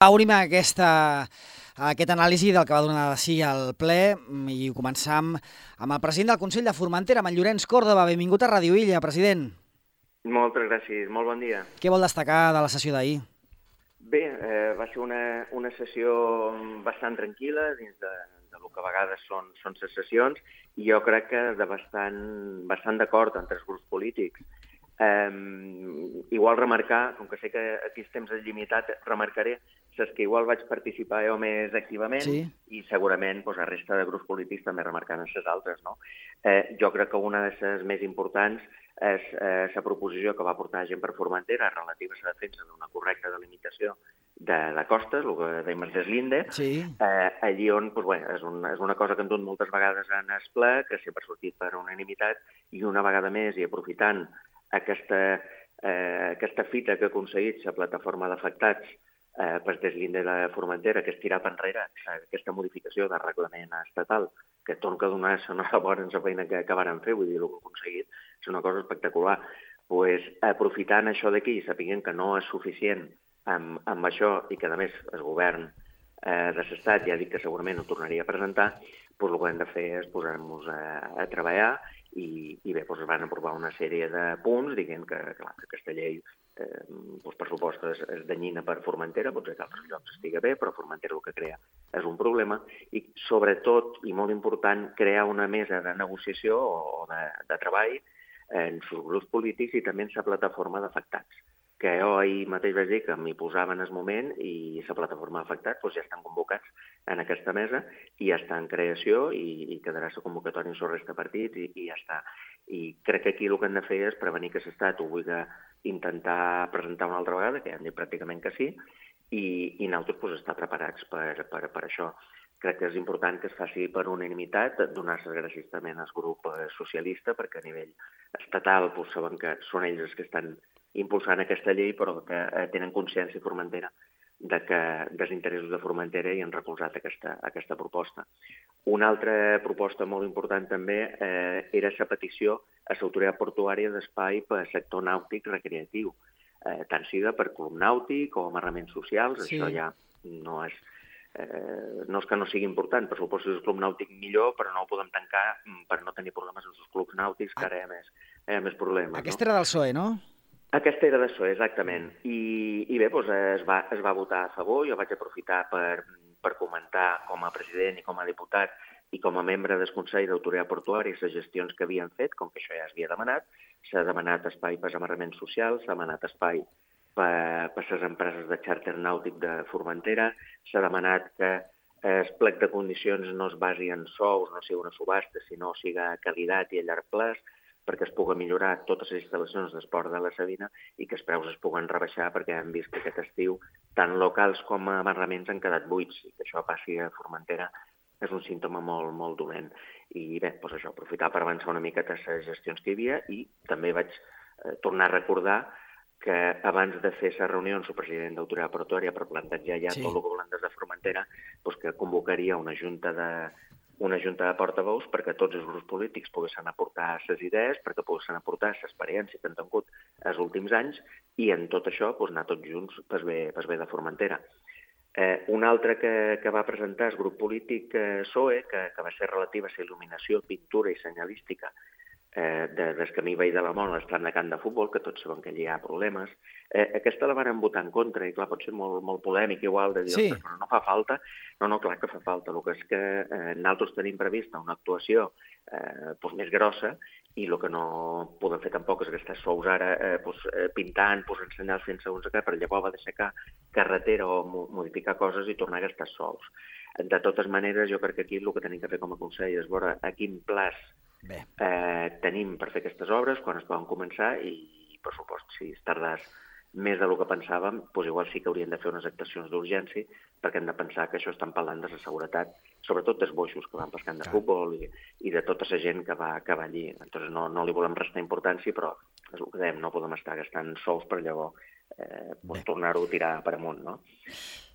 Obrim aquesta, aquest anàlisi del que va donar de sí al ple i començam amb el president del Consell de Formentera, amb en Llorenç Córdoba. Benvingut a Ràdio Illa, president. Moltes gràcies, molt bon dia. Què vol destacar de la sessió d'ahir? Bé, eh, va ser una, una sessió bastant tranquil·la dins de, de lo que a vegades són, són ses sessions i jo crec que de bastant, bastant d'acord entre els grups polítics. Um, igual remarcar, com que sé que aquí els temps és limitat, remarcaré les que igual vaig participar jo més activament Sí. i segurament doncs, la resta de grups polítics també remarcant les altres. No? Eh, jo crec que una de les més importants és eh, la proposició que va portar gent per Formentera relativa a la defensa d'una correcta delimitació de, de costes, el que dèiem el deslinde, Sí. eh, allí on doncs, bé, és, un, és una cosa que hem dut moltes vegades en el ple, que sempre ha sortit per unanimitat, i una vegada més, i aprofitant aquesta, eh, aquesta fita que ha aconseguit la plataforma d'afectats eh, per deslinde de Formentera, que és tirar enrere aquesta modificació de reglament estatal, que torna a donar enhorabona en la feina que, varen fer, vull dir, el que ha aconseguit és una cosa espectacular. pues, aprofitant això d'aquí i sapiguent que no és suficient amb, amb això i que, a més, el govern eh, de l'Estat ja ha dit que segurament ho tornaria a presentar, doncs el que hem de fer és posar-nos a, a treballar i, i bé, doncs van aprovar una sèrie de punts dient que, clar, que aquesta llei eh, doncs per supost és, és danyina per Formentera, potser que altres llocs estiga bé, però Formentera el que crea és un problema i sobretot, i molt important, crear una mesa de negociació o de, de treball en els grups polítics i també en la plataforma d'afectats que jo ahir mateix vaig dir que m'hi posava en el moment i la plataforma d'afectats doncs ja estan convocats en aquesta mesa i ja està en creació i, i quedarà la convocatòria en la resta de partits i, i ja està. I crec que aquí el que hem de fer és prevenir que l'Estat ho vulgui intentar presentar una altra vegada, que ja hem dit pràcticament que sí, i, i nosaltres doncs, estar preparats per, per, per això. Crec que és important que es faci per unanimitat, donar les gràcies també al grup socialista, perquè a nivell estatal doncs, saben que són ells els que estan impulsant aquesta llei, però que eh, tenen consciència Formentera de que dels interessos de Formentera i han recolzat aquesta, aquesta proposta. Una altra proposta molt important també eh, era la petició a l'autoritat portuària d'espai per sector nàutic recreatiu, eh, tant siga per club nàutic o amarraments socials, Sí. això ja no és, eh, no és que no sigui important, per suposo que és el club nàutic millor, però no ho podem tancar mm, per no tenir problemes amb els clubs nàutics, que ara hi ha més, hi ha més problemes. Aquesta era del PSOE, no? Aquesta era d'això, exactament. I, i bé, doncs es va, es va votar a favor. Jo vaig aprofitar per, per comentar com a president i com a diputat i com a membre del Consell d'Autoritat Portuària les gestions que havien fet, com que això ja s'havia demanat. S'ha demanat espai per amarraments socials, s'ha demanat espai per, per les empreses de xàrter nàutic de Formentera, s'ha demanat que el plec de condicions no es basi en sous, no sigui una subhasta, sinó siga qualitat i a llarg plaç, perquè es pugui millorar totes les instal·lacions d'esport de la Sabina i que els preus es puguen rebaixar perquè hem vist que aquest estiu tant locals com amarraments han quedat buits i que això passi a Formentera és un símptoma molt, molt dolent. I bé, doncs això, aprofitar per avançar una mica les gestions que hi havia i també vaig eh, tornar a recordar que abans de fer la reunió amb el president d'Autoritat Portuària per plantejar ja sí. tot el que volen des de Formentera, doncs que convocaria una junta de, una junta de portaveus perquè tots els grups polítics poguessin aportar les idees, perquè poguessin aportar l'experiència que han tingut els últims anys i en tot això doncs, anar tots junts per bé, per bé de Formentera. Eh, un altre que, que va presentar el grup polític eh, PSOE, que, que va ser relativa a la il·luminació, pintura i senyalística eh, de, del camí Vall de la Mont a l'estran de camp de futbol, que tots saben que allí hi ha problemes. Eh, aquesta la van votar en contra i, clar, pot ser molt, molt polèmic igual de dir, Sí. "Ostres, però no fa falta. No, no, clar que fa falta. El que és que eh, nosaltres tenim prevista una actuació eh, doncs més grossa i el que no podem fer tampoc és gastar sous ara eh, doncs, eh, pintant, posant senyals fent segons què, per llavors va d'aixecar carretera o mo modificar coses i tornar a gastar sous. De totes maneres, jo crec que aquí el que tenim que fer com a Consell és veure a quin plaç Bé. eh, tenim per fer aquestes obres, quan es poden començar i, per supost, si es tardàs més del que pensàvem, doncs igual sí que haurien de fer unes actuacions d'urgència perquè hem de pensar que això estan parlant de la seguretat, sobretot dels boixos que van pescant de Clar. futbol i, i de tota la gent que va, que va allí. Entonces no, no li volem restar importància, però és el que dèiem, no podem estar gastant sous per llavors eh, tornar-ho a tirar per amunt. No?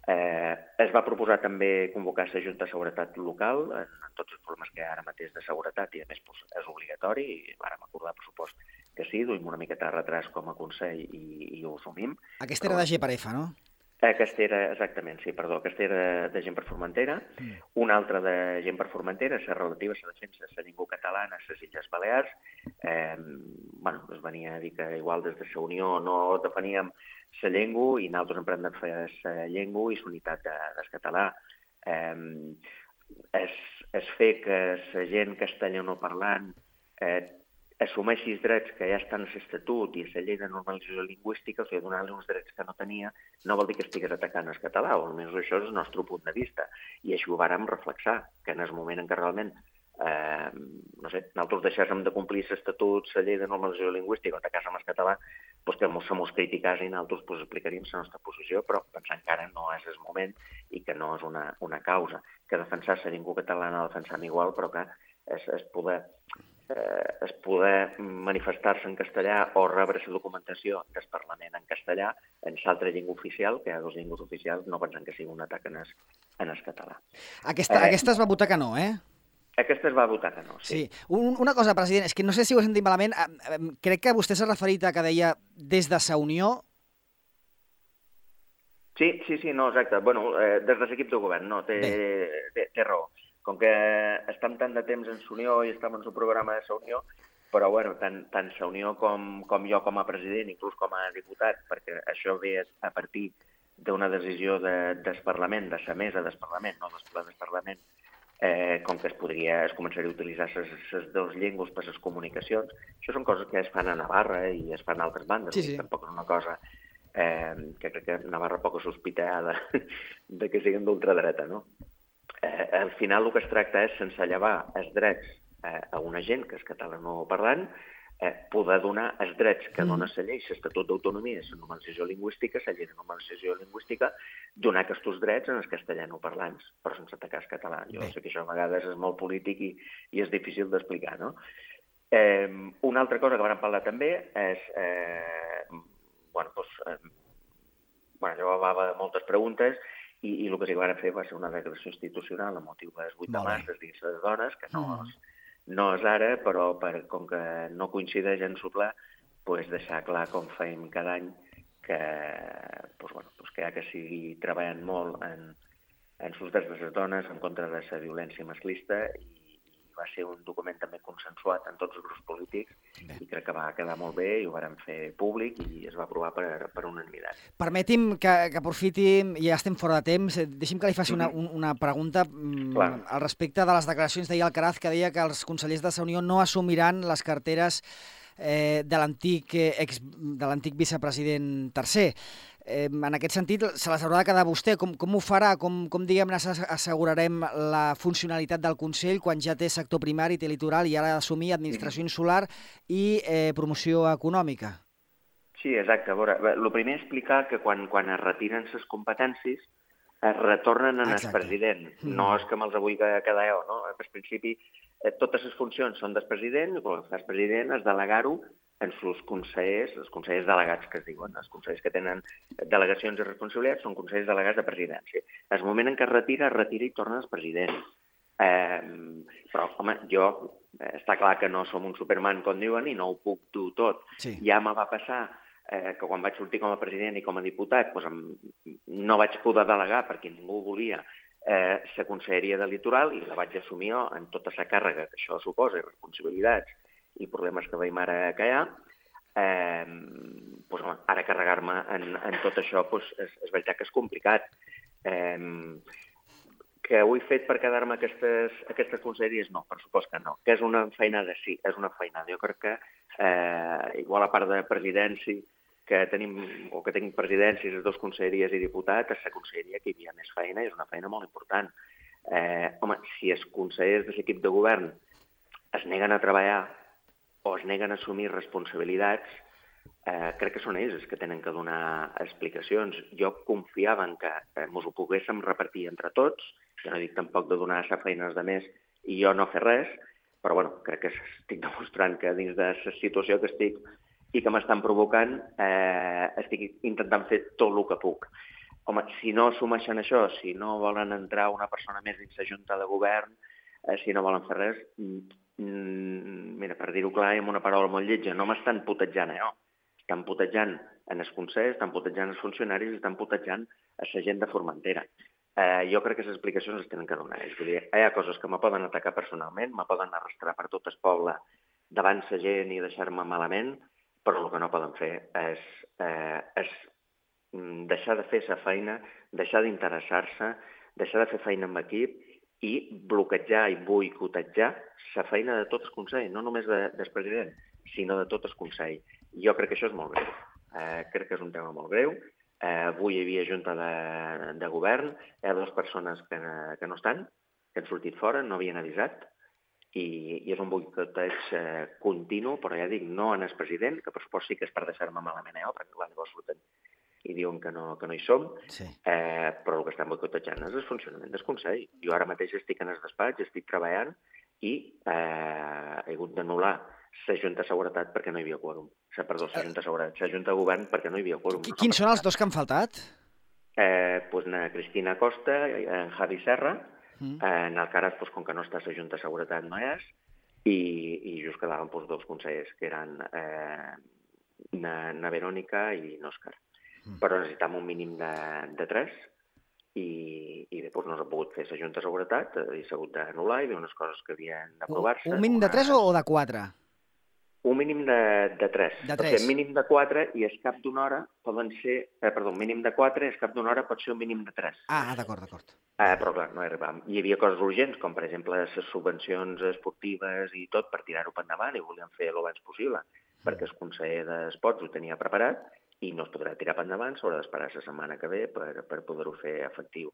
Eh, es va proposar també convocar la Junta de Seguretat Local en, en tots els problemes que hi ha ara mateix de seguretat i a més doncs, és obligatori i vàrem acordar per supost que sí, duim una miqueta de retras com a Consell i, i ho assumim. Aquesta era de GPRF, no? Aquesta era, exactament, sí, perdó, aquesta era de gent per Formentera. Mm. Una altra de gent per Formentera, la relativa a la defensa de la llengua catalana a les Illes Balears. Eh, bueno, es venia a dir que igual des de la Unió no defeníem la llengua i nosaltres hem prenut fer la llengua i la unitat de, del català. Eh, es, es fer que la gent castellanoparlant eh, assumeixi els drets que ja estan a l'Estatut i a la llei de normalització lingüística, o sigui, donar-li uns drets que no tenia, no vol dir que estigués atacant el català, o almenys això és el nostre punt de vista. I això ho vàrem reflexar, que en el moment en què realment eh, no sé, nosaltres deixéssim de complir l'Estatut, la llei de normalització lingüística, o atacàssim el català, doncs que se mos criticàs i nosaltres pues, explicaríem la nostra posició, però pensant que ara no és el moment i que no és una, una causa, que defensar la llengua catalana la defensam igual, però que és, és poder eh, es poder manifestar-se en castellà o rebre la documentació del Parlament en castellà en l'altra llengua oficial, que hi ha dues llengües oficials, no pensant que sigui un atac en el, en el català. Aquesta, eh, aquesta es va votar que no, eh? Aquesta es va votar que no, sí. sí. Un, una cosa, president, és que no sé si ho he sentit malament, crec que vostè s'ha referit a que deia des de sa Unió... Sí, sí, sí, no, exacte. Bueno, eh, des de l'equip de govern, no, té, té, té raó com que estem tant de temps en Unió i estem en el programa de Unió, però bueno, tant, tant Unió com, com jo com a president, inclús com a diputat, perquè això ve a partir d'una decisió de, del Parlament, de la mesa del Parlament, no del Parlament, eh, com que es podria, es començaria a utilitzar les dues llengües per les comunicacions. Això són coses que es fan a Navarra i es fan a altres bandes, sí, sí. tampoc és una cosa eh, que crec que Navarra poc sospita de, de que siguin d'ultradreta, no? eh, al final el que es tracta és, sense llevar els drets eh, a una gent que és catalanoparlant, eh, poder donar els drets que mm. dona la llei, l'Estatut d'Autonomia, la normalització lingüística, la llei de normalització lingüística, donar aquests drets en els castellanoparlants, però sense atacar el català. Jo Bé. sé que això a vegades és molt polític i, i és difícil d'explicar, no? Eh, una altra cosa que vam parlar també és... Eh, bueno, doncs, eh, bueno, jo va de moltes preguntes i, i el que sí que van fer va ser una declaració institucional amb motiu del 8 de març des dins les dones, que no, mm. és, no és ara, però per, com que no coincideix en soplar, pues deixar clar com fem cada any que, pues, bueno, pues que ha que seguir treballant molt en, en drets de les dones, en contra de la violència masclista i va ser un document també consensuat en tots els grups polítics bé. i crec que va quedar molt bé i ho vàrem fer públic i es va aprovar per, per unanimitat. Permeti'm que, que aprofiti, ja estem fora de temps, eh, deixi'm que li faci una, mm-hmm. una pregunta mm, Clar. al respecte de les declaracions d'ahir Alcaraz que deia que els consellers de la Unió no assumiran les carteres eh, de l'antic eh, ex de l'antic vicepresident tercer. Eh, en aquest sentit, se les haurà de quedar vostè. Com, com ho farà? Com, com diguem-ne, assegurarem la funcionalitat del Consell quan ja té sector primari, té litoral i ara ha d'assumir administració insular i eh, promoció econòmica? Sí, exacte. A veure, el primer és explicar que quan, quan es retiren les competències es retornen en el president. Mm. No és que me'ls vull quedar jo, no? En principi, eh, totes les funcions són del president i quan fas president és delegar-ho en els consellers, els consellers delegats que es diuen, els consellers que tenen delegacions i responsabilitats són consellers delegats de presidència. El moment en què es retira, es retira i torna al president. Eh, però, home, jo, eh, està clar que no som un superman, com diuen, i no ho puc dur tot. Sí. Ja me va passar eh, que quan vaig sortir com a president i com a diputat doncs em, no vaig poder delegar perquè ningú volia eh, la conselleria de litoral i la vaig assumir jo en tota la càrrega que això suposa i responsabilitats i problemes que veiem ara que hi ha, eh, doncs, home, ara carregar-me en, en tot això doncs, és, és veritat que és complicat. Eh, que ho he fet per quedar-me aquestes, aquestes conselleries? No, per supost que no. Que és una feinada? Sí, és una feinada. Jo crec que, eh, igual a part de presidència, que tenim, o que tinc presidències, dues conselleries i diputat, és la conselleria que hi havia més feina i és una feina molt important. Eh, home, si els consellers de l'equip de govern es neguen a treballar o es neguen a assumir responsabilitats, eh, crec que són ells els que tenen que donar explicacions. Jo confiava en que eh, ens ho poguéssim repartir entre tots, jo no dic tampoc de donar sa feines de més i jo no fer res, però bueno, crec que estic demostrant que dins de la situació que estic i que m'estan provocant, eh, estic intentant fer tot el que puc. Home, si no assumeixen això, si no volen entrar una persona més dins la Junta de Govern, eh, si no volen fer res, mira, per dir-ho clar i amb una paraula molt lletja, no m'estan putejant, eh? Estan putejant en els consells, estan putejant els funcionaris, estan putejant a la gent de Formentera. Eh, jo crec que les explicacions es tenen que donar. És dir, hi ha coses que me poden atacar personalment, me poden arrastrar per tot el poble davant la gent i deixar-me malament, però el que no poden fer és, eh, és mm, deixar de fer la feina, deixar d'interessar-se, deixar de fer feina amb equip i bloquejar i boicotejar la feina de tot el Consell, no només de, del president, sinó de tot el Consell. Jo crec que això és molt greu. Eh, crec que és un tema molt greu Eh, avui hi havia junta de, de govern, hi ha dues persones que, que no estan, que han sortit fora, no havien avisat, i, i és un boicoteig eh, continu, però ja dic, no en el president, que per supost sí que és per deixar-me malament, eh, perquè clar, llavors surten i diuen que no, que no hi som, sí. eh, però el que estan boicotejant és el funcionament del Consell. Jo ara mateix estic en el despatx, estic treballant i eh, he hagut d'anul·lar la Junta de Seguretat perquè no hi havia quòrum. Sigui, perdó, la Junta de Seguretat, la Junta de Govern perquè no hi havia quòrum. Quins són els dos que han faltat? Eh, pues, na Cristina Costa, en Javi Serra, mm. en el Caras, pues, com que no està la Junta de Seguretat no és, i, i just quedaven pues, dos consellers, que eren eh, na, na Verònica i n'Òscar. Mm. Però necessitàvem un mínim de, de tres, i, i després no s'ha pogut fer la Junta de Seguretat i s'ha hagut d'anul·lar i unes coses que havien d'aprovar-se. Un mínim de tres o de quatre? Un mínim de, de 3. De 3. Perquè mínim de 4 i es cap d'una hora poden ser... Eh, perdó, mínim de 4 i es cap d'una hora pot ser un mínim de 3. Ah, d'acord, d'acord. Eh, però clar, no arribàvem. Hi havia coses urgents, com per exemple les subvencions esportives i tot, per tirar-ho per endavant i volíem fer el abans possible, mm. perquè el conseller d'Esports ho tenia preparat i no es podrà tirar per endavant, s'haurà d'esperar la setmana que ve per, per poder-ho fer efectiu.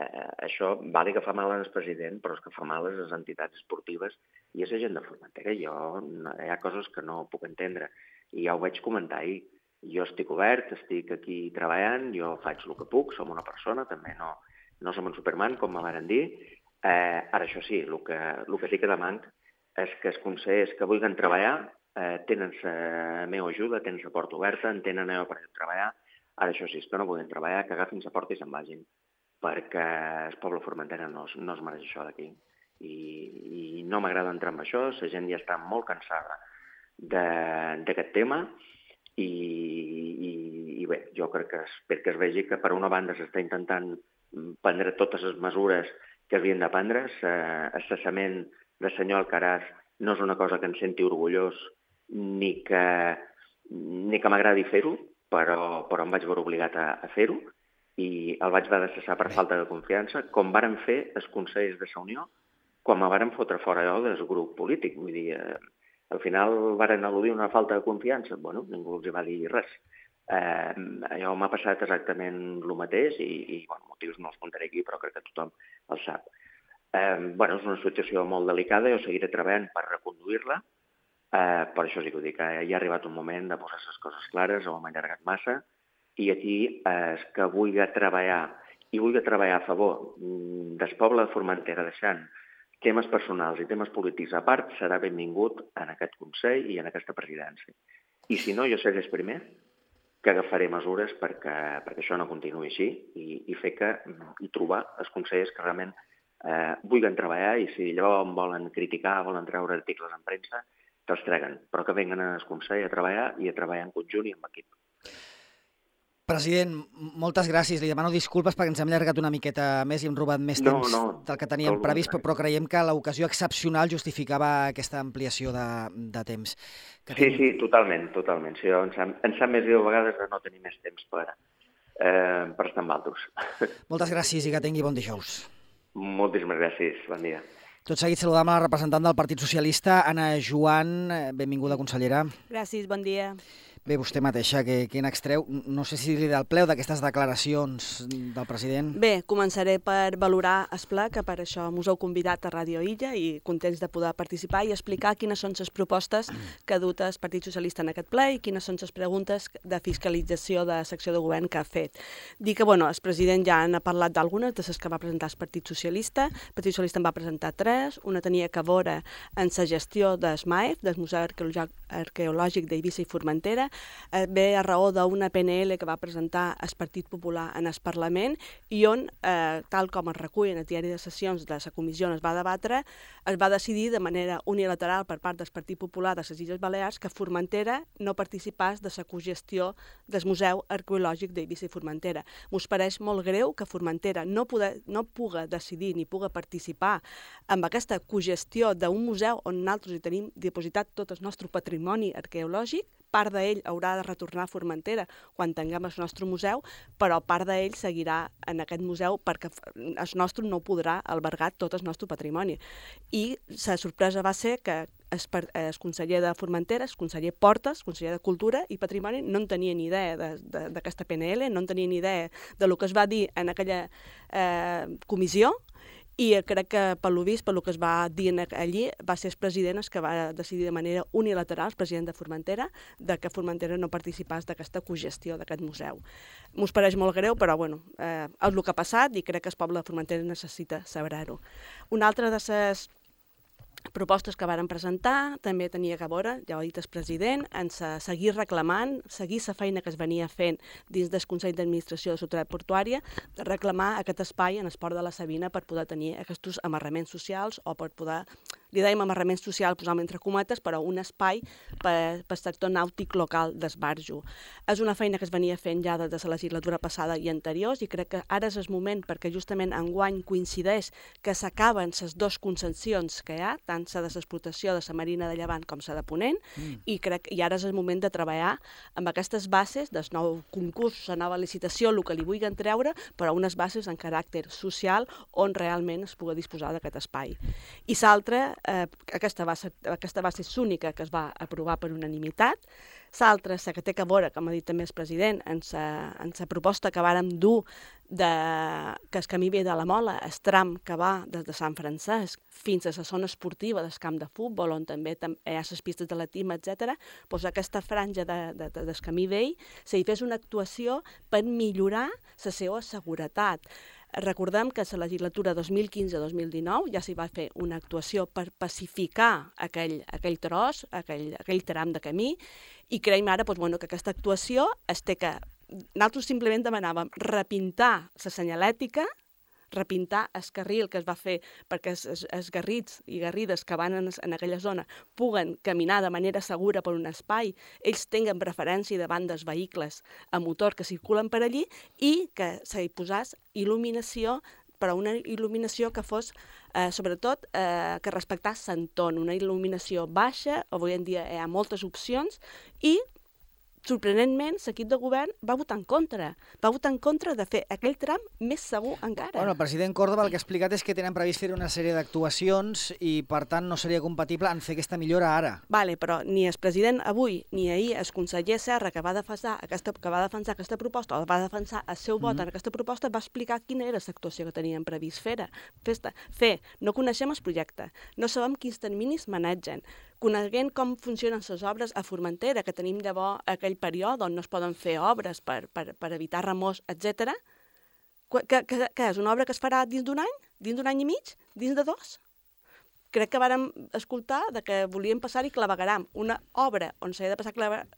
Eh, això val que fa mal al president, però és que fa mal a les entitats esportives i a la gent de Formentera. Jo, hi ha coses que no puc entendre i ja ho vaig comentar ahir. Jo estic obert, estic aquí treballant, jo faig el que puc, som una persona, també no, no som un superman, com me varen dir. Eh, ara, això sí, el que, el que sí que demanc és que els consellers que vulguin treballar eh, tenen la meva ajuda, tenen la porta oberta, en tenen allò per treballar. Ara, això sí, que no vulguin treballar, que agafin la porta i se'n vagin perquè el poble formentera no, no es mereix això d'aquí. I, I no m'agrada entrar en això, la gent ja està molt cansada d'aquest tema i, i, i bé, jo crec que perquè es vegi que per una banda s'està intentant prendre totes les mesures que havien de prendre, el cessament de senyor Alcaraz no és una cosa que em senti orgullós ni que, ni que m'agradi fer-ho, però, però em vaig veure obligat a, a fer-ho i el vaig haver de cessar per falta de confiança, com varen fer els consells de la Unió quan me varen fotre fora allò del grup polític. Vull dir, eh, al final varen al·ludir una falta de confiança. Bueno, ningú els va dir res. Eh, allò m'ha passat exactament el mateix i, i bueno, motius no els contaré aquí, però crec que tothom el sap. Eh, bueno, és una situació molt delicada, jo seguiré treballant per reconduir-la, eh, per això sí que ho dic, eh, ja ha arribat un moment de posar les coses clares, ho hem allargat massa, i aquí eh, és que vulgui treballar i vulgui treballar a favor mm, del poble de Formentera, deixant temes personals i temes polítics a part, serà benvingut en aquest Consell i en aquesta presidència. I si no, jo seré el primer que agafaré mesures perquè, perquè això no continuï així i, i fer que mm, i trobar els consellers que realment eh, vulguin treballar i si llavors volen criticar, volen treure articles en premsa, que els treguen, però que venguen al Consell a treballar i a treballar en conjunt i en equip. President, moltes gràcies. Li demano disculpes perquè ens hem allargat una miqueta més i hem robat més no, temps no, del que teníem previst, però, però creiem que l'ocasió excepcional justificava aquesta ampliació de, de temps. Que sí, tenim... sí, totalment, totalment. Sí, ens, sap, ens sap més greu a vegades de no tenir més temps per, eh, per estar amb altres. Moltes gràcies i que tingui bon dijous. Moltíssimes gràcies. Bon dia. Tot seguit saludam a la representant del Partit Socialista, Anna Joan. Benvinguda, consellera. Gràcies, bon dia. Bé, vostè mateixa, que, que n'extreu, no sé si li del pleu d'aquestes declaracions del president. Bé, començaré per valorar es ple, que per això m'us heu convidat a Ràdio Illa i contents de poder participar i explicar quines són les propostes que ha dut el Partit Socialista en aquest ple i quines són les preguntes de fiscalització de secció de govern que ha fet. Dic que, bueno, el president ja n'ha parlat d'algunes, de les que va presentar el Partit Socialista. El Partit Socialista en va presentar tres. Una tenia que veure en la gestió del MAEF, del Museu Arqueològic d'Eivissa i Formentera, eh, ve a raó d'una PNL que va presentar el Partit Popular en el Parlament i on, eh, tal com es recull en el diari de sessions de la comissió on es va debatre, es va decidir de manera unilateral per part del Partit Popular de les Illes Balears que Formentera no participàs de la cogestió del Museu Arqueològic d'Eivissa i Formentera. Mos pareix molt greu que Formentera no, poder, no puga decidir ni puga participar amb aquesta cogestió d'un museu on nosaltres hi tenim dipositat tot el nostre patrimoni arqueològic, part d'ell haurà de retornar a Formentera quan tinguem el nostre museu, però part d'ell seguirà en aquest museu perquè el nostre no podrà albergar tot el nostre patrimoni. I la sorpresa va ser que el, el conseller de Formentera, el conseller Portes, conseller de Cultura i Patrimoni, no en tenia ni idea d'aquesta PNL, no en tenia ni idea de lo que es va dir en aquella eh, comissió, i crec que per lo vist, per lo que es va dir allí, va ser el president el que va decidir de manera unilateral, el president de Formentera, de que Formentera no participàs d'aquesta cogestió d'aquest museu. M'ho pareix molt greu, però bueno, eh, és el que ha passat i crec que el poble de Formentera necessita saber-ho. Una altra de les propostes que varen presentar, també tenia que veure, ja ho ha dit el president, en seguir reclamant, seguir la feina que es venia fent dins del Consell d'Administració de Ciutat Portuària, de reclamar aquest espai en el port de la Sabina per poder tenir aquests amarraments socials o per poder li dèiem amarrament social, posam entre cometes, però un espai per, per sector nàutic local d'esbarjo. És una feina que es venia fent ja des de la legislatura passada i anteriors i crec que ara és el moment perquè justament enguany coincideix que s'acaben les dues concessions que hi ha, tant la de l'explotació de la Marina de Llevant com la de Ponent, mm. i crec i ara és el moment de treballar amb aquestes bases del nou concurs, la nova licitació, el que li vulguin treure, però unes bases en caràcter social on realment es pugui disposar d'aquest espai. I l'altre eh, aquesta, va ser, aquesta va ser l'única que es va aprovar per unanimitat. L'altra, la que té que veure, com ha dit també el president, en la proposta que vàrem dur de, que el camí ve de la Mola, el tram que va des de Sant Francesc fins a la zona esportiva del camp de futbol, on també hi ha les pistes de l'atletisme, etc. doncs aquesta franja de, de, de, del camí vell se hi fes una actuació per millorar la seva seguretat. Recordem que a la legislatura 2015-2019 ja s'hi va fer una actuació per pacificar aquell, aquell tros, aquell, aquell tram de camí, i creiem ara doncs, bueno, que aquesta actuació es té que... Nosaltres simplement demanàvem repintar la senyalètica, repintar el carril que es va fer perquè els, garrits i garrides que van en, en aquella zona puguen caminar de manera segura per un espai, ells tinguen preferència davant dels vehicles a motor que circulen per allí i que s'hi posàs il·luminació però una il·luminació que fos, eh, sobretot, eh, que respectàs l'entorn, una il·luminació baixa, avui en dia hi ha moltes opcions, i sorprenentment, l'equip de govern va votar en contra. Va votar en contra de fer aquell tram més segur encara. Bueno, el president Córdoba el que ha explicat és que tenen previst fer una sèrie d'actuacions i, per tant, no seria compatible en fer aquesta millora ara. Vale, però ni el president avui ni ahir el conseller Serra, que va defensar aquesta, que va defensar aquesta proposta, o va defensar el seu vot mm -hmm. en aquesta proposta, va explicar quina era l'actuació que tenien previst fer. Festa. Fer, no coneixem el projecte, no sabem quins terminis manegen, coneguent com funcionen les obres a Formentera, que tenim llavors aquell període on no es poden fer obres per, per, per evitar remors, etc. Que, que, que és una obra que es farà dins d'un any? Dins d'un any i mig? Dins de dos? crec que vàrem escoltar de que volien passar-hi clavegaram, una obra on s'ha de passar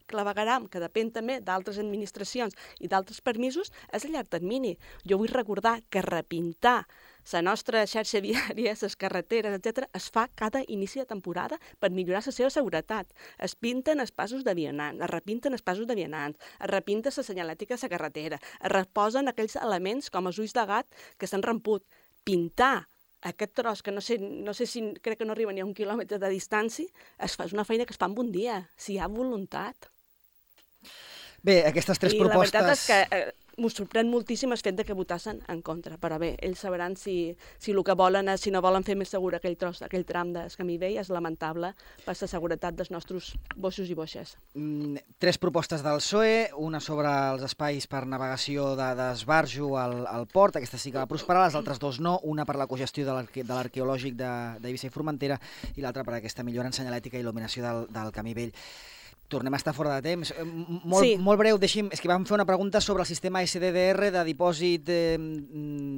clavegaram, que depèn també d'altres administracions i d'altres permisos, és a llarg termini. Jo vull recordar que repintar la nostra xarxa viària, les carreteres, etc., es fa cada inici de temporada per millorar la seva seguretat. Es pinten els passos de vianants, es repinten els passos de vianants, es repinta la senyalètica de la carretera, es reposen aquells elements com els ulls de gat que s'han ramput. Pintar aquest tros, que no sé, no sé si crec que no arriba ni a un quilòmetre de distància, es fa una feina que es fa en un dia, si hi ha voluntat. Bé, aquestes tres I propostes... I la veritat és que eh, m'ho sorprèn moltíssim el fet de que votassin en contra, però bé, ells sabran si, si el que volen és, si no volen fer més segur aquell tros, aquell tram de camí vell, és lamentable per la seguretat dels nostres boixos i boixes. Mm, tres propostes del PSOE, una sobre els espais per navegació d'esbarjo de, al, al port, aquesta sí que va prosperar, les altres dos no, una per la cogestió de l'arqueològic d'Eivissa i Formentera i l'altra per aquesta millora en senyalètica i il·luminació del, del camí vell tornem a estar fora de temps. Eh, molt, sí. molt breu, deixi'm, és que vam fer una pregunta sobre el sistema SDDR de dipòsit eh,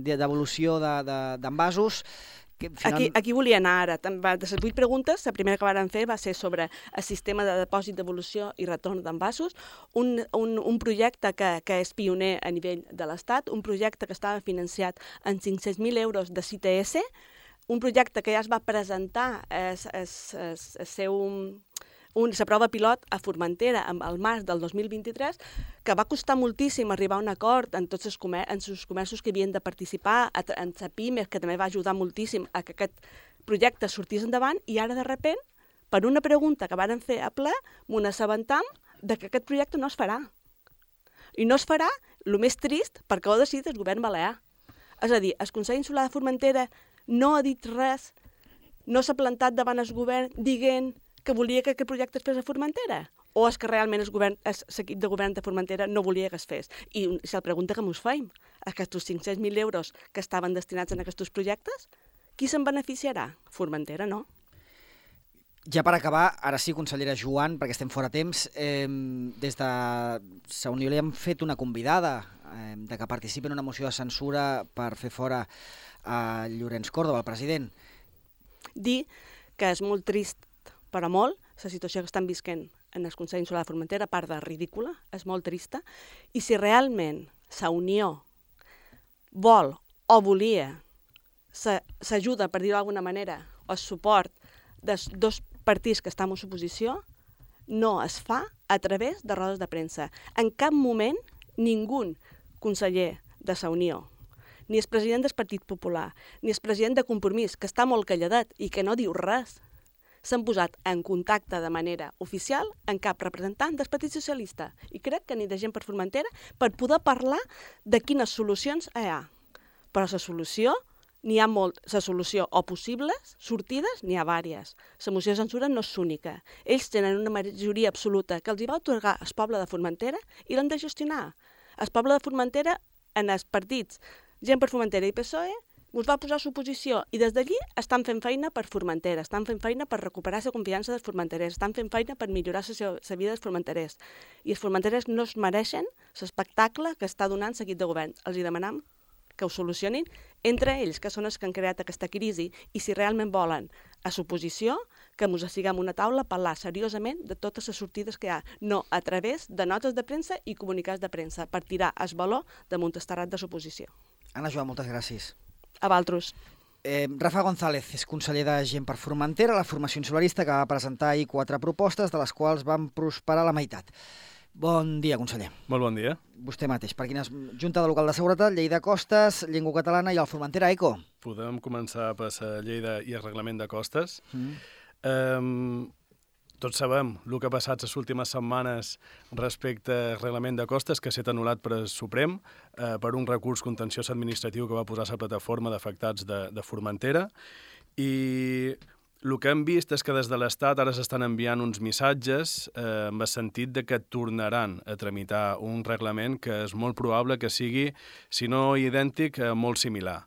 d'evolució d'envasos, de, Que, final... aquí, aquí volia anar ara. De les vuit preguntes, la primera que varen fer va ser sobre el sistema de depòsit, devolució i retorn d'envasos, un, un, un projecte que, que és pioner a nivell de l'Estat, un projecte que estava financiat en 500.000 euros de CTS, un projecte que ja es va presentar el seu un, la prova pilot a Formentera en el març del 2023, que va costar moltíssim arribar a un acord en tots els, comer en els comerços que havien de participar, en Sapimes, que també va ajudar moltíssim a que aquest projecte sortís endavant, i ara de repent, per una pregunta que varen fer a ple, m'ho assabentam de que aquest projecte no es farà. I no es farà, el més trist, perquè ho ha decidit el govern balear. És a dir, el Consell Insular de Formentera no ha dit res, no s'ha plantat davant el govern dient que volia que aquest projecte es fes a Formentera? O és que realment l'equip de govern de Formentera no volia que es fes? I si la pregunta que mos feim, aquests 500.000 euros que estaven destinats en aquests projectes, qui se'n beneficiarà? Formentera, no? Ja per acabar, ara sí, consellera Joan, perquè estem fora temps, eh, des de Sa Unió li hem fet una convidada eh, de que participi en una moció de censura per fer fora a Llorenç Córdoba, el president. Dir que és molt trist per a molt, la situació que estan visquent en el Consell Insular de Formentera, a part de ridícula, és molt trista, i si realment la Unió vol o volia s'ajuda, per dir-ho d'alguna manera, o el suport dels dos partits que estan en oposició, no es fa a través de rodes de premsa. En cap moment ningú conseller de la Unió, ni el president del Partit Popular, ni el president de Compromís, que està molt calladet i que no diu res, s'han posat en contacte de manera oficial en cap representant del Partit Socialista i crec que ni de gent per Formentera per poder parlar de quines solucions hi ha. Però la solució n'hi ha molt, la solució o possibles, sortides, n'hi ha vàries. La moció de censura no és única. Ells tenen una majoria absoluta que els hi va otorgar el poble de Formentera i l'han de gestionar. El poble de Formentera, en els partits, gent per Formentera i PSOE, us va posar suposició i des d'allí estan fent feina per Formentera, estan fent feina per recuperar la confiança dels formenterers, estan fent feina per millorar la vida dels formenterers. I els formenterers no es mereixen l'espectacle que està donant seguit de govern. Els hi demanam que ho solucionin entre ells, que són els que han creat aquesta crisi, i si realment volen a suposició, que ens assiguem una taula a parlar seriosament de totes les sortides que hi ha, no a través de notes de premsa i comunicats de premsa, per tirar el valor de Montestarat de suposició. Anna Joan, moltes gràcies a Valtros. Eh, Rafa González és conseller de Gent per Formentera, la formació insularista que va presentar ahir quatre propostes, de les quals van prosperar la meitat. Bon dia, conseller. Molt bon dia. Vostè mateix. Per quines... Junta de Local de Seguretat, Llei de Costes, Llengua Catalana i el Formentera Eco. Podem començar per la llei de, i el reglament de costes. Mm. Um, tots sabem el que ha passat les últimes setmanes respecte al reglament de costes que s'ha anul·lat per el Suprem eh, per un recurs contenciós administratiu que va posar la plataforma d'afectats de, de Formentera i el que hem vist és que des de l'Estat ara s'estan enviant uns missatges eh, amb el sentit de que tornaran a tramitar un reglament que és molt probable que sigui, si no idèntic, eh, molt similar.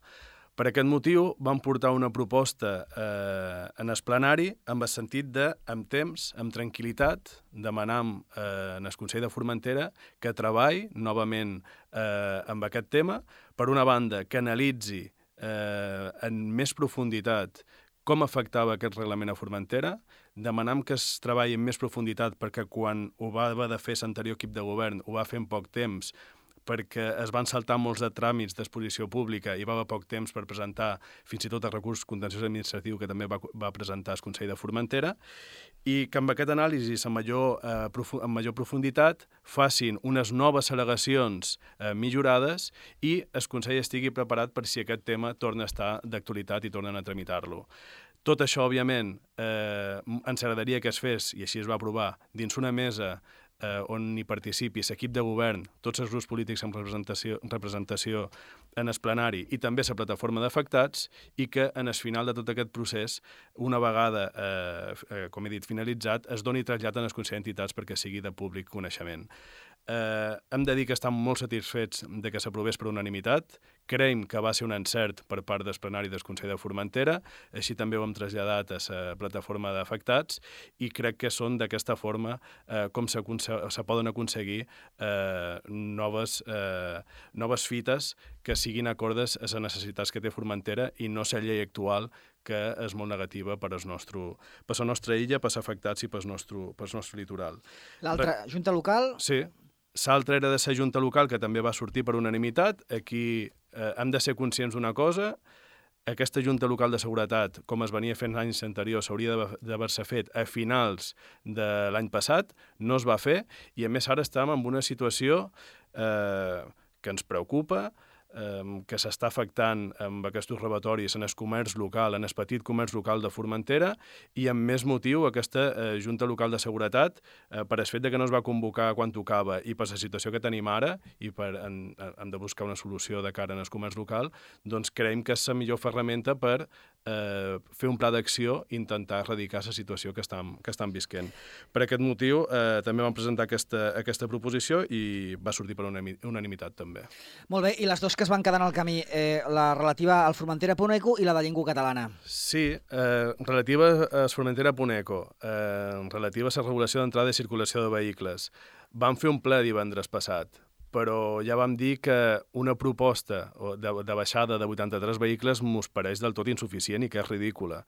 Per aquest motiu vam portar una proposta eh, en el plenari amb el sentit de, amb temps, amb tranquil·litat, demanam eh, en el Consell de Formentera que treballi novament eh, amb aquest tema, per una banda, que analitzi eh, en més profunditat com afectava aquest reglament a Formentera, demanam que es treballi en més profunditat perquè quan ho va haver de fer l'anterior equip de govern ho va fer en poc temps, perquè es van saltar molts de tràmits d'exposició pública i va haver poc temps per presentar fins i tot el recurs contenciós administratiu que també va, va presentar el Consell de Formentera i que amb aquest anàlisi amb major, eh, amb major profunditat facin unes noves al·legacions eh, millorades i el Consell estigui preparat per si aquest tema torna a estar d'actualitat i tornen a tramitar-lo. Tot això, òbviament, eh, ens agradaria que es fes, i així es va aprovar, dins una mesa eh, on hi participi l'equip de govern, tots els grups polítics amb representació, representació en el plenari i també la plataforma d'afectats i que en el final de tot aquest procés, una vegada, eh, eh, com he dit, finalitzat, es doni trasllat en el Consell d'Entitats perquè sigui de públic coneixement. Eh, hem de dir que estem molt satisfets de que s'aprovés per unanimitat, creiem que va ser un encert per part del plenari del Consell de Formentera, així també ho hem traslladat a la plataforma d'afectats i crec que són d'aquesta forma eh, com se, se poden aconseguir eh, noves, eh, noves fites que siguin acordes a les necessitats que té Formentera i no la llei actual que és molt negativa per, el nostre, per la nostra illa, per afectats i pel nostre, pel nostre litoral. L'altra, Junta Local? Sí, L'altra era de la Junta Local, que també va sortir per unanimitat. Aquí eh, hem de ser conscients d'una cosa, aquesta Junta Local de Seguretat, com es venia fent anys anteriors, s'hauria d'haver-se fet a finals de l'any passat, no es va fer, i a més ara estem en una situació eh, que ens preocupa, que s'està afectant amb aquests robatoris en el comerç local, en el petit comerç local de Formentera, i amb més motiu aquesta eh, Junta Local de Seguretat, eh, per el fet de que no es va convocar quan tocava i per la situació que tenim ara, i per en, hem de buscar una solució de cara en el comerç local, doncs creiem que és la millor ferramenta per eh, fer un pla d'acció i intentar erradicar la situació que estan, que estan visquent. Per aquest motiu eh, també vam presentar aquesta, aquesta proposició i va sortir per unanimitat també. Molt bé, i les dues que es van quedar en el camí, eh, la relativa al Formentera Puneco i la de llengua catalana. Sí, eh, relativa al Formentera Puneco, eh, relativa a la regulació d'entrada i circulació de vehicles. Vam fer un ple divendres passat però ja vam dir que una proposta de, de baixada de 83 vehicles mos pareix del tot insuficient i que és ridícula.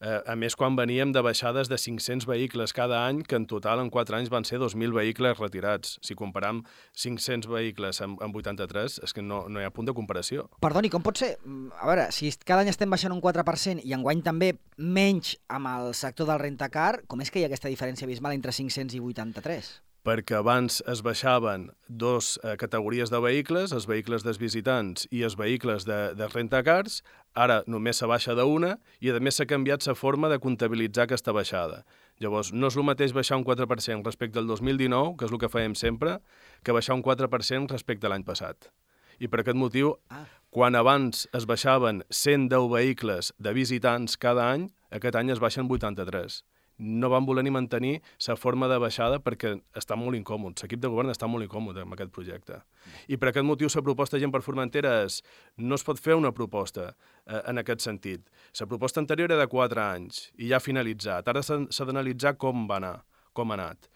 Eh, a més, quan veníem de baixades de 500 vehicles cada any, que en total en 4 anys van ser 2.000 vehicles retirats. Si comparam 500 vehicles amb, amb 83, és que no, no hi ha punt de comparació. Perdoni, com pot ser? Mm, a veure, si cada any estem baixant un 4% i enguany també menys amb el sector del rentacar, com és que hi ha aquesta diferència abismal entre 500 i 83? Perquè abans es baixaven dos eh, categories de vehicles, els vehicles dels visitants i els vehicles de, de rentacars, ara només se baixa d'una i a més s'ha canviat la forma de comptabilitzar aquesta baixada. Llavors, no és el mateix baixar un 4% respecte al 2019, que és el que fèiem sempre, que baixar un 4% respecte a l'any passat. I per aquest motiu, ah. quan abans es baixaven 110 vehicles de visitants cada any, aquest any es baixen 83 no van voler ni mantenir la forma de baixada perquè està molt incòmod. L'equip de govern està molt incòmode amb aquest projecte. I per aquest motiu la proposta Gent per Formentera és no es pot fer una proposta eh, en aquest sentit. La proposta anterior era de 4 anys i ja ha finalitzat. Ara s'ha d'analitzar com va anar, com ha anat.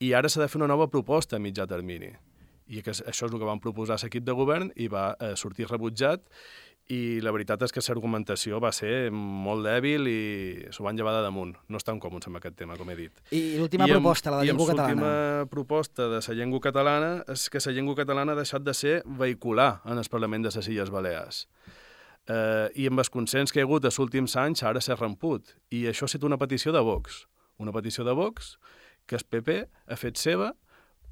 I ara s'ha de fer una nova proposta a mitjà termini. I que això és el que van proposar l'equip de govern i va eh, sortir rebutjat i la veritat és que l'argumentació va ser molt dèbil i s'ho van llevar de damunt. No estan còmodes amb aquest tema, com he dit. I l'última proposta, la de llengua catalana. I l'última proposta de la llengua catalana és que la llengua catalana ha deixat de ser vehicular en el Parlament de les Illes Balears. Eh, I amb el consens que hi ha hagut els últims anys ara s'ha remput. I això ha estat una petició de Vox. Una petició de Vox que el PP ha fet seva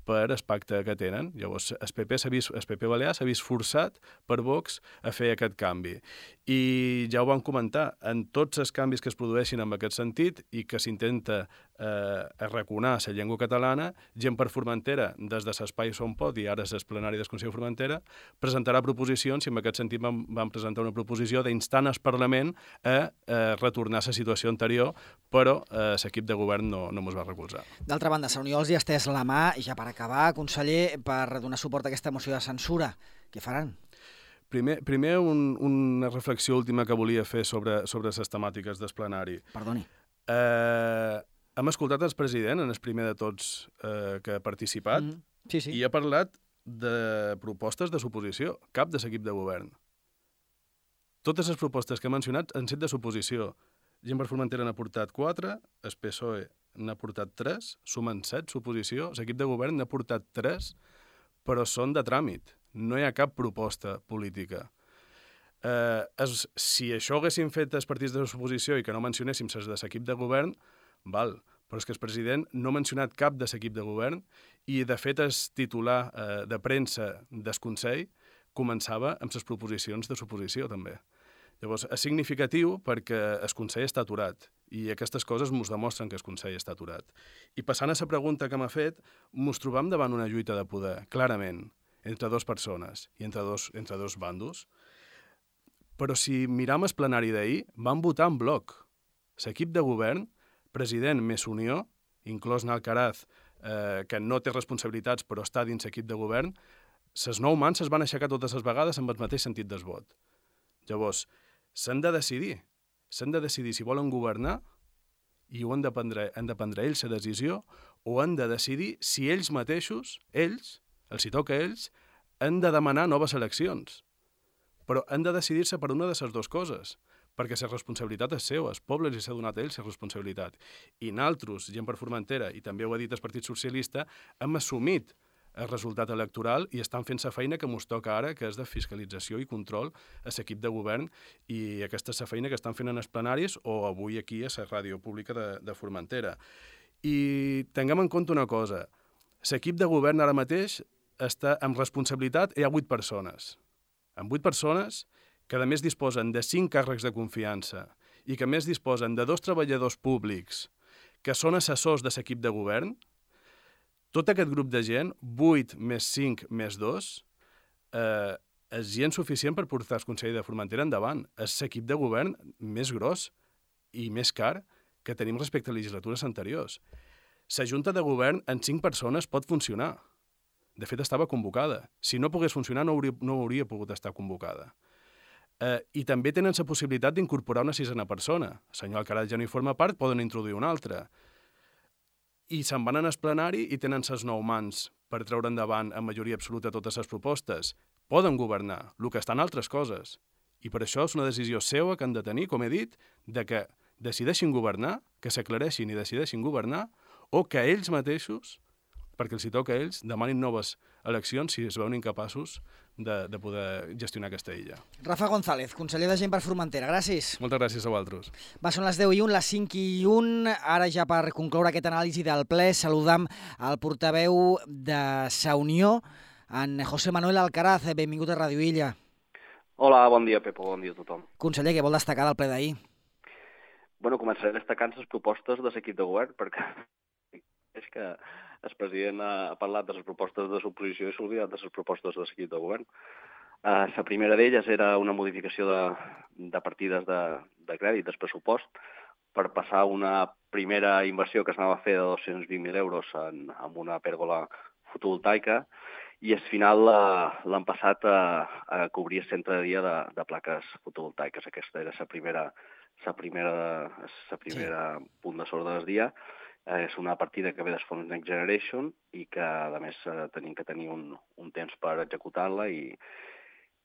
per el pacte que tenen. Llavors, el PP, vist, el PP Balear s'ha vist forçat per Vox a fer aquest canvi. I ja ho van comentar, en tots els canvis que es produeixin en aquest sentit i que s'intenta eh, arraconar la llengua catalana, gent per Formentera, des de l'espai on pot, i ara és el plenari del Consell de Formentera, presentarà proposicions, i en aquest sentit vam, vam presentar una proposició d'instar el Parlament a eh, retornar a la situació anterior, però eh, l'equip de govern no, no ens va recolzar. D'altra banda, la Unió els hi ha estès la mà, ja per acabar, conseller, per donar suport a aquesta moció de censura. Què faran? Primer, primer un, una reflexió última que volia fer sobre, sobre les temàtiques del plenari. Perdoni. Eh, hem escoltat el president, en el primer de tots eh, que ha participat, mm -hmm. sí, sí. i ha parlat de propostes de suposició, cap de l'equip de govern. Totes les propostes que ha mencionat han set de suposició. Gent per Formentera n'ha portat 4, el PSOE n'ha portat 3, sumen 7 suposició, l'equip de govern n'ha portat 3, però són de tràmit no hi ha cap proposta política. Eh, es, si això haguéssim fet els partits de l'oposició i que no mencionéssim les de l'equip de govern, val, però és que el president no ha mencionat cap de l'equip de govern i, de fet, el titular eh, de premsa del Consell començava amb les proposicions de suposició, també. Llavors, és significatiu perquè el Consell està aturat i aquestes coses ens demostren que el Consell està aturat. I passant a la pregunta que m'ha fet, ens trobam davant una lluita de poder, clarament entre dues persones i entre dos, entre dos bandos. Però si miram el plenari d'ahir, van votar en bloc. L'equip de govern, president més Unió, inclòs Nalcaraz, eh, que no té responsabilitats però està dins l'equip de govern, les nou mans es van aixecar totes les vegades amb el mateix sentit del vot. Llavors, s'han de decidir. S'han de decidir si volen governar i ho han de prendre, han de prendre ells la decisió o han de decidir si ells mateixos, ells, els hi toca a ells, han de demanar noves eleccions. Però han de decidir-se per una de les dues coses, perquè la responsabilitat és seva, el poble li s'ha donat a ells la responsabilitat. I nosaltres, gent per Formentera, i també ho ha dit el Partit Socialista, hem assumit el resultat electoral i estan fent la feina que ens toca ara, que és de fiscalització i control a l'equip de govern i aquesta és la feina que estan fent en els plenaris o avui aquí a la ràdio pública de, de Formentera. I tinguem en compte una cosa, l'equip de govern ara mateix està amb responsabilitat, hi ha vuit persones. Amb vuit persones que a més disposen de cinc càrrecs de confiança i que més disposen de dos treballadors públics que són assessors de l'equip de govern, tot aquest grup de gent, 8 més 5 més 2, eh, és gent suficient per portar el Consell de Formentera endavant. És l'equip de govern més gros i més car que tenim respecte a legislatures anteriors. La Junta de Govern en 5 persones pot funcionar. De fet, estava convocada. Si no pogués funcionar, no hauria, no hauria pogut estar convocada. Eh, I també tenen la possibilitat d'incorporar una sisena persona. El senyor Alcaraz ja no hi forma part, poden introduir una altra i se'n van en el plenari i tenen ses nou mans per treure endavant en majoria absoluta totes les propostes. Poden governar, el que estan altres coses. I per això és una decisió seva que han de tenir, com he dit, de que decideixin governar, que s'aclareixin i decideixin governar, o que ells mateixos perquè els hi toca a ells, demanin noves eleccions si es veuen incapaços de, de poder gestionar aquesta illa. Rafa González, conseller de Gent per Formentera, gràcies. Moltes gràcies a vosaltres. Va, són les 10 i 1, les 5 i 1. Ara ja per concloure aquest anàlisi del ple, saludam el portaveu de Sa Unió, en José Manuel Alcaraz. Benvingut a Ràdio Illa. Hola, bon dia, Pepo, bon dia a tothom. Conseller, què vol destacar del ple d'ahir? Bueno, començaré destacant les propostes de l'equip de govern, perquè és que el president ha parlat de les propostes de l'oposició i s'ha oblidat de les propostes de l'equip de govern. Uh, la primera d'elles era una modificació de, de partides de, de crèdit del pressupost per passar una primera inversió que s'anava a fer de 220.000 euros en, en una pèrgola fotovoltaica i al final l'han passat a, a cobrir el centre de dia de, de plaques fotovoltaiques. Aquesta era la primera, la primera, la primera sí. punt de sort del dia Eh, és una partida que ve dels fons Next Generation i que, a més, eh, tenim que tenir un, un temps per executar-la i,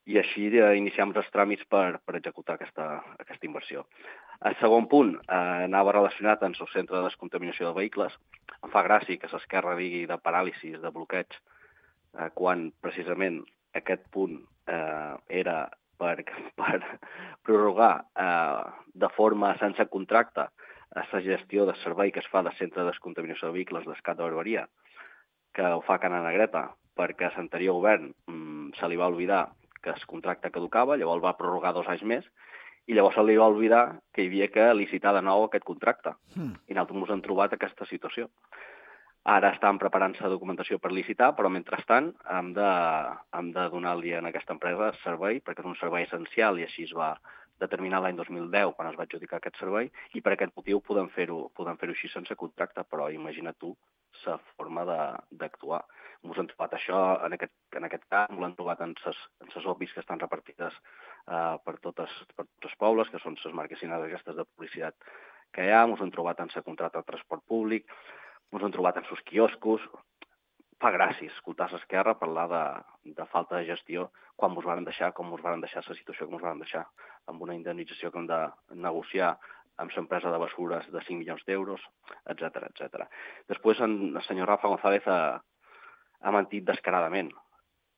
i així eh, iniciam els tràmits per, per executar aquesta, aquesta inversió. El segon punt eh, anava relacionat amb el centre de descontaminació de vehicles. Em fa gràcia que s'esquerra digui de paràlisis, de bloqueig, eh, quan precisament aquest punt eh, era per, per prorrogar eh, de forma sense contracte a la gestió de servei que es fa de centre de descontaminació de vehicles d'Escat de Barberia, que ho fa Cana Negreta, perquè l'anterior govern mmm, se li va oblidar que el contracte caducava, llavors va prorrogar dos anys més, i llavors se li va oblidar que hi havia que licitar de nou aquest contracte. Mm. I nosaltres ens hem trobat aquesta situació. Ara estan preparant la documentació per licitar, però mentrestant hem de, hem de donar-li a aquesta empresa servei, perquè és un servei essencial i així es va, determinat l'any 2010, quan es va adjudicar aquest servei, i per aquest motiu podem fer-ho podem fer així sense contracte, però imagina tu la forma d'actuar. Ens hem trobat això en aquest, en aquest ens l'hem trobat en ses obvis que estan repartides uh, per, totes, per tots els pobles, que són les marquesinades aquestes de publicitat que hi ha, ens hem trobat en la contracte de transport públic, ens hem trobat en sus quioscos, fa gràcia escoltar l'esquerra parlar de, de falta de gestió quan ens van deixar, com ens van deixar la situació que ens van deixar, amb una indemnització que hem de negociar amb l'empresa de basures de 5 milions d'euros, etc etc. Després en, el senyor Rafa González ha, ha mentit descaradament.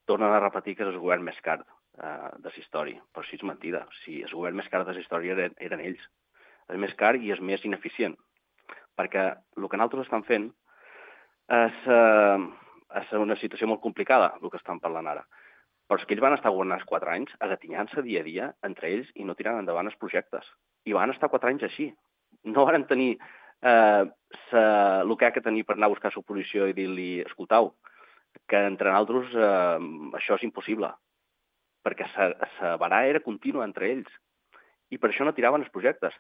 Tornen a repetir que és el govern més car eh, de la història, però si és mentida. Si el govern més car de la història eren, eren ells. És més car i és més ineficient. Perquè el que nosaltres estan fent és eh, és una situació molt complicada, el que estan parlant ara. Però és que ells van estar governant els quatre anys agatinyant-se dia a dia entre ells i no tirant endavant els projectes. I van estar quatre anys així. No van tenir eh, sa, el que ha que tenir per anar a buscar l'oposició i dir-li, escoltau, que entre nosaltres eh, això és impossible, perquè la barà era contínua entre ells i per això no tiraven els projectes.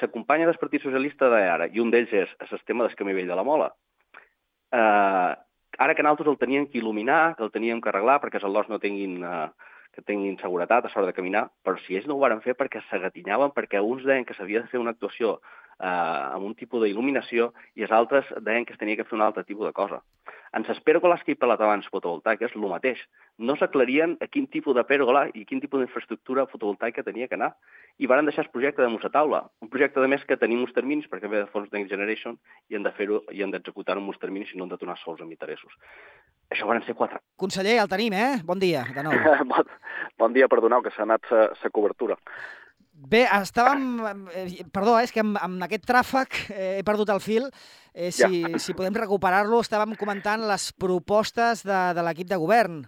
La companya del Partit Socialista d'ara, i un d'ells és el sistema del vell de la Mola, eh, ara que nosaltres el teníem que il·luminar, que el teníem que arreglar perquè els al·lots no tinguin, eh, que tinguin seguretat a l'hora de caminar, però si ells no ho varen fer perquè s'agatinyaven, perquè uns deien que s'havia de fer una actuació eh, amb un tipus d'il·luminació i els altres deien que es tenia que fer un altre tipus de cosa. En les pèrgoles que hi abans fotovoltaiques, el mateix. No s'aclarien a quin tipus de pèrgola i quin tipus d'infraestructura fotovoltaica tenia que anar. I van deixar el projecte de a taula. Un projecte, de més, que tenim uns terminis, perquè ve de fons Next Generation, i han de fer-ho i han d'executar-ho amb uns terminis i no han de donar sols amb interessos. Això van ser quatre. Conseller, el tenim, eh? Bon dia, de nou. bon, bon dia, perdoneu, que s'ha anat la cobertura. Bé, estàvem... Eh, perdó, eh, és que amb, amb aquest tràfic eh, he perdut el fil. Eh, si, ja. si podem recuperar-lo, estàvem comentant les propostes de, de l'equip de govern.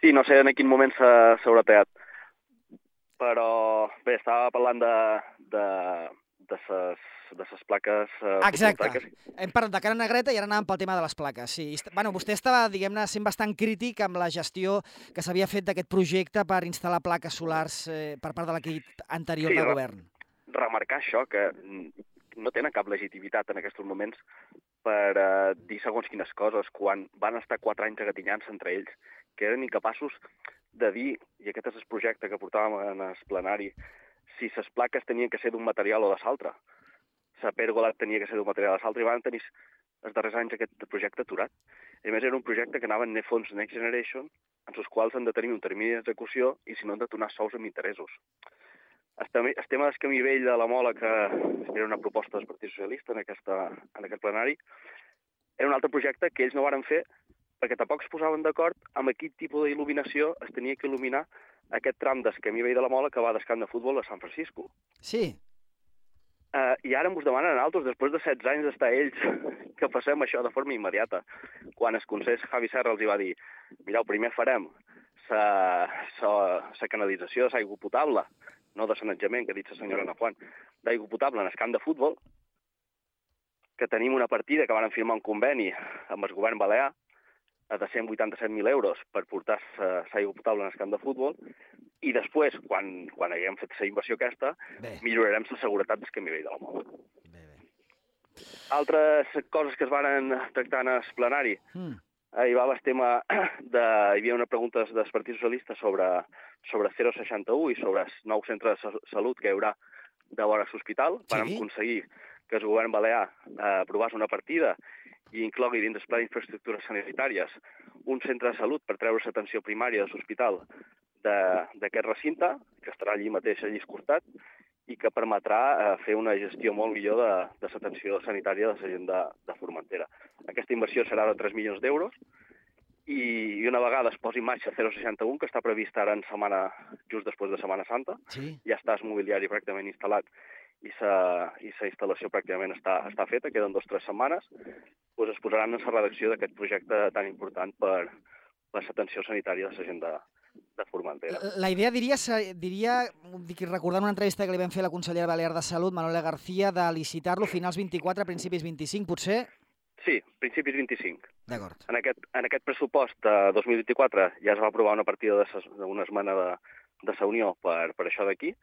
Sí, no sé en quin moment s'haurà tallat. Però bé, estava parlant de, de, de ses de les plaques eh, Exacte. Hem parlat de cara negreta i ara anàvem pel tema de les plaques. Sí. Bueno, vostè estava, diguem-ne, sent bastant crític amb la gestió que s'havia fet d'aquest projecte per instal·lar plaques solars eh, per part de l'equip anterior sí, del govern. Remarcar això, que no tenen cap legitimitat en aquests moments per eh, dir segons quines coses, quan van estar quatre anys agatinyant-se entre ells, que eren incapaços de dir, i aquest és el projecte que portàvem en el plenari, si les plaques tenien que ser d'un material o de l'altre la pèrgola tenia que ser d'un material a l'altre i van tenir els darrers anys aquest projecte aturat. A més, era un projecte que anaven a fons Next Generation, en els quals han de tenir un termini d'execució i si no han de donar sous amb interessos. El tema del camí vell de la Mola, que era una proposta del Partit Socialista en, aquesta, en aquest plenari, era un altre projecte que ells no varen fer perquè tampoc es posaven d'acord amb quin tipus d'il·luminació es tenia que il·luminar aquest tram del camí vell de la Mola que va del camp de futbol a San Francisco. Sí. Uh, I ara ens demanen altres, després de 16 anys d'estar ells, que passem això de forma immediata. Quan el consell Javi Serra els hi va dir mireu, primer farem la canalització de l'aigua potable, no de sanejament, que ha dit la senyora Ana Juan, d'aigua potable en el camp de futbol, que tenim una partida que van firmar un conveni amb el govern balear, de 187.000 euros per portar l'aigua potable en el camp de futbol, i després, quan, quan haguem fet la inversió aquesta, bé. millorarem la seguretat del camí de la. Bé, bé. Altres coses que es van tractar en el plenari. Mm. Hi va el tema de... Hi havia una pregunta del Partit Socialista sobre, sobre 061 i sobre el nou centre de salut que hi haurà de vora l'hospital. Sí? Vam aconseguir que el govern balear eh, aprovés una partida i inclogui dins el pla d'infraestructures sanitàries un centre de salut per treure l'atenció primària de l'hospital d'aquest recinte, que estarà allí mateix, allí costat, i que permetrà eh, fer una gestió molt millor de, de l'atenció sanitària de la gent de, de Formentera. Aquesta inversió serà de 3 milions d'euros i, i una vegada es posi en marxa 061, que està previst ara en setmana, just després de Setmana Santa, sí. ja està el mobiliari pràcticament instal·lat i la instal·lació pràcticament està, està feta, queden dues o tres setmanes, doncs es posaran en la redacció d'aquest projecte tan important per, per l'atenció sanitària de la gent de, de Formentera. La idea, diria, diria recordant una entrevista que li vam fer a la consellera Balear de Salut, Manuela García, de licitar-lo finals 24, principis 25, potser? Sí, principis 25. D'acord. En, aquest, en aquest pressupost de 2024 ja es va aprovar una partida d'una esmena de, de la Unió per, per això d'aquí,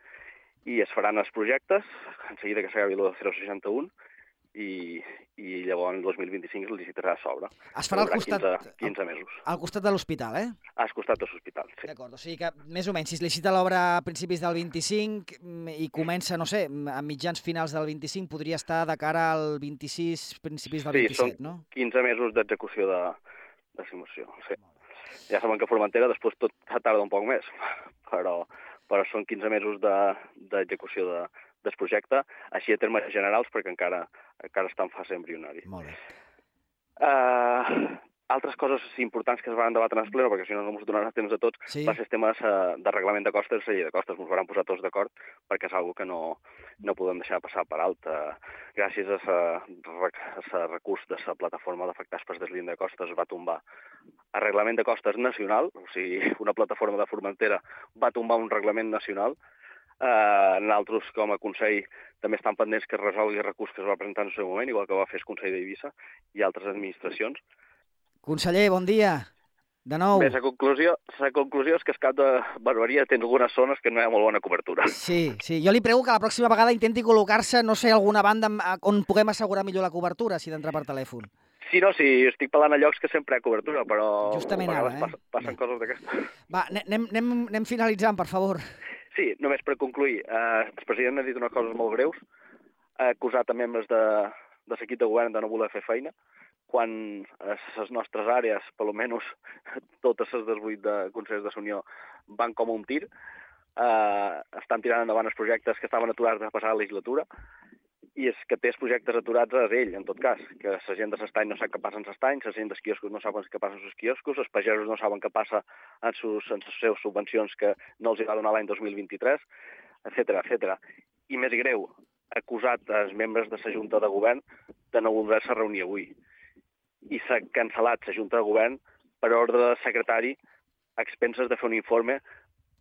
i es faran els projectes, en seguida que s'acabi el 061, i, i llavors el 2025 es licitarà a sobre. Es farà al costat... 15, 15 mesos. Al costat de l'hospital, eh? Al costat de l'hospital, sí. D'acord, o sigui que més o menys, si es licita l'obra a principis del 25 mm, i comença, no sé, a mitjans finals del 25, podria estar de cara al 26, principis del sí, 27, no? Sí, són 15 mesos d'execució de, de simulació, sí. Ja saben que Formentera després tot tarda un poc més, però, però són 15 mesos d'execució de, de, del projecte, així a termes generals, perquè encara, encara està en fase embrionari. Molt bé. Uh, altres coses importants que es van debatre en el pleno, perquè si no no ens donarà temps a tots, sí. va ser el tema de reglament de costes, llei de costes, ens van posar tots d'acord, perquè és una que no, no podem deixar passar per alt. Gràcies a la recurs de la plataforma d'afectats per deslinde de costes va tombar el reglament de costes nacional, o sigui, una plataforma de Formentera va tombar un reglament nacional Eh, nosaltres, com a Consell, també estan pendents que es resolgui el recurs que es va presentar en el seu moment, igual que va fer el Consell d'Eivissa i altres administracions. Conseller, bon dia. De nou. Bé, la conclusió, la conclusió és que el cap de Barberia té algunes zones que no hi ha molt bona cobertura. Sí, sí. Jo li prego que la pròxima vegada intenti col·locar-se, no sé, alguna banda on puguem assegurar millor la cobertura, si d'entrar per telèfon. Sí, no, sí, estic parlant a llocs que sempre hi ha cobertura, però Justament ara, eh? passen, passen coses d'aquestes. Va, anem, anem, anem finalitzant, per favor. Sí, només per concluir, eh, el president ha dit unes coses molt greus, ha acusat a membres de, de l'equip de govern de no voler fer feina, quan les nostres àrees, per almenys totes les dels vuit de Consells de Unió, van com un tir, eh, estan tirant endavant els projectes que estaven aturats de passar la legislatura, i és que té els projectes aturats és ell, en tot cas, que la gent de l'estany no sap què passa en l'estany, la gent dels quioscos no saben què passa en els quioscos, els pagesos no saben què passa en, sus, en les seves subvencions que no els hi va donar l'any 2023, etc etc. I més greu, acusat els membres de la Junta de Govern de no voler-se reunir avui. I s'ha cancel·lat la Junta de Govern per ordre del secretari a expenses de fer un informe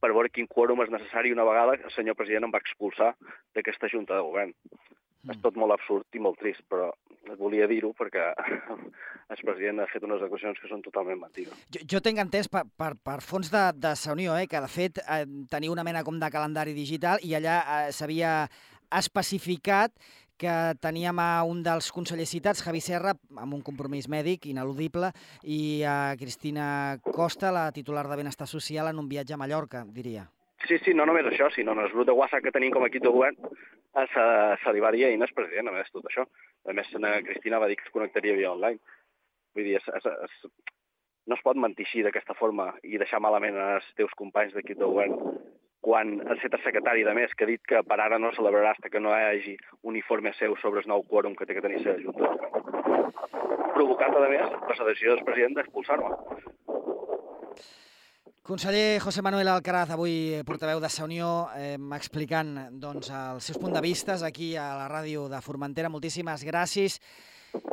per veure quin quòrum és necessari una vegada el senyor president em va expulsar d'aquesta Junta de Govern. Mm. És tot molt absurd i molt trist, però volia dir-ho perquè el president ha fet unes declaracions que són totalment mentides. Jo, jo tinc entès per, per, per fons de, de la Unió, eh, que de fet eh, tenia una mena com de calendari digital i allà eh, s'havia especificat que teníem a un dels consellers citats, Javi Serra, amb un compromís mèdic ineludible, i a Cristina Costa, la titular de Benestar Social, en un viatge a Mallorca, diria. Sí, sí, no només això, sinó en el grup de WhatsApp que tenim com a equip de govern, se, se li va dir a president, a més, tot això. A més, la Cristina va dir que es connectaria via online. Vull dir, es, es, es, no es pot mentir així d'aquesta forma i deixar malament els teus companys d'equip de govern quan el set secretari, de més, que ha dit que per ara no celebrarà fins que no hi hagi un informe seu sobre el nou quòrum que té que tenir la Junta. Provocant, a més, la decisió del president d'expulsar-me. Conseller José Manuel Alcaraz, avui portaveu de Sa Unió, eh, explicant doncs, els seus punts de vista aquí a la ràdio de Formentera. Moltíssimes gràcies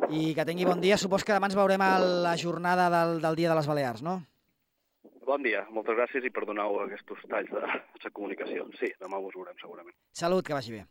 i que tingui bon dia. Supos que demà ens veurem a la jornada del, del Dia de les Balears, no? Bon dia, moltes gràcies i perdoneu aquests talls de la comunicació. Sí, demà us veurem segurament. Salut, que vagi bé.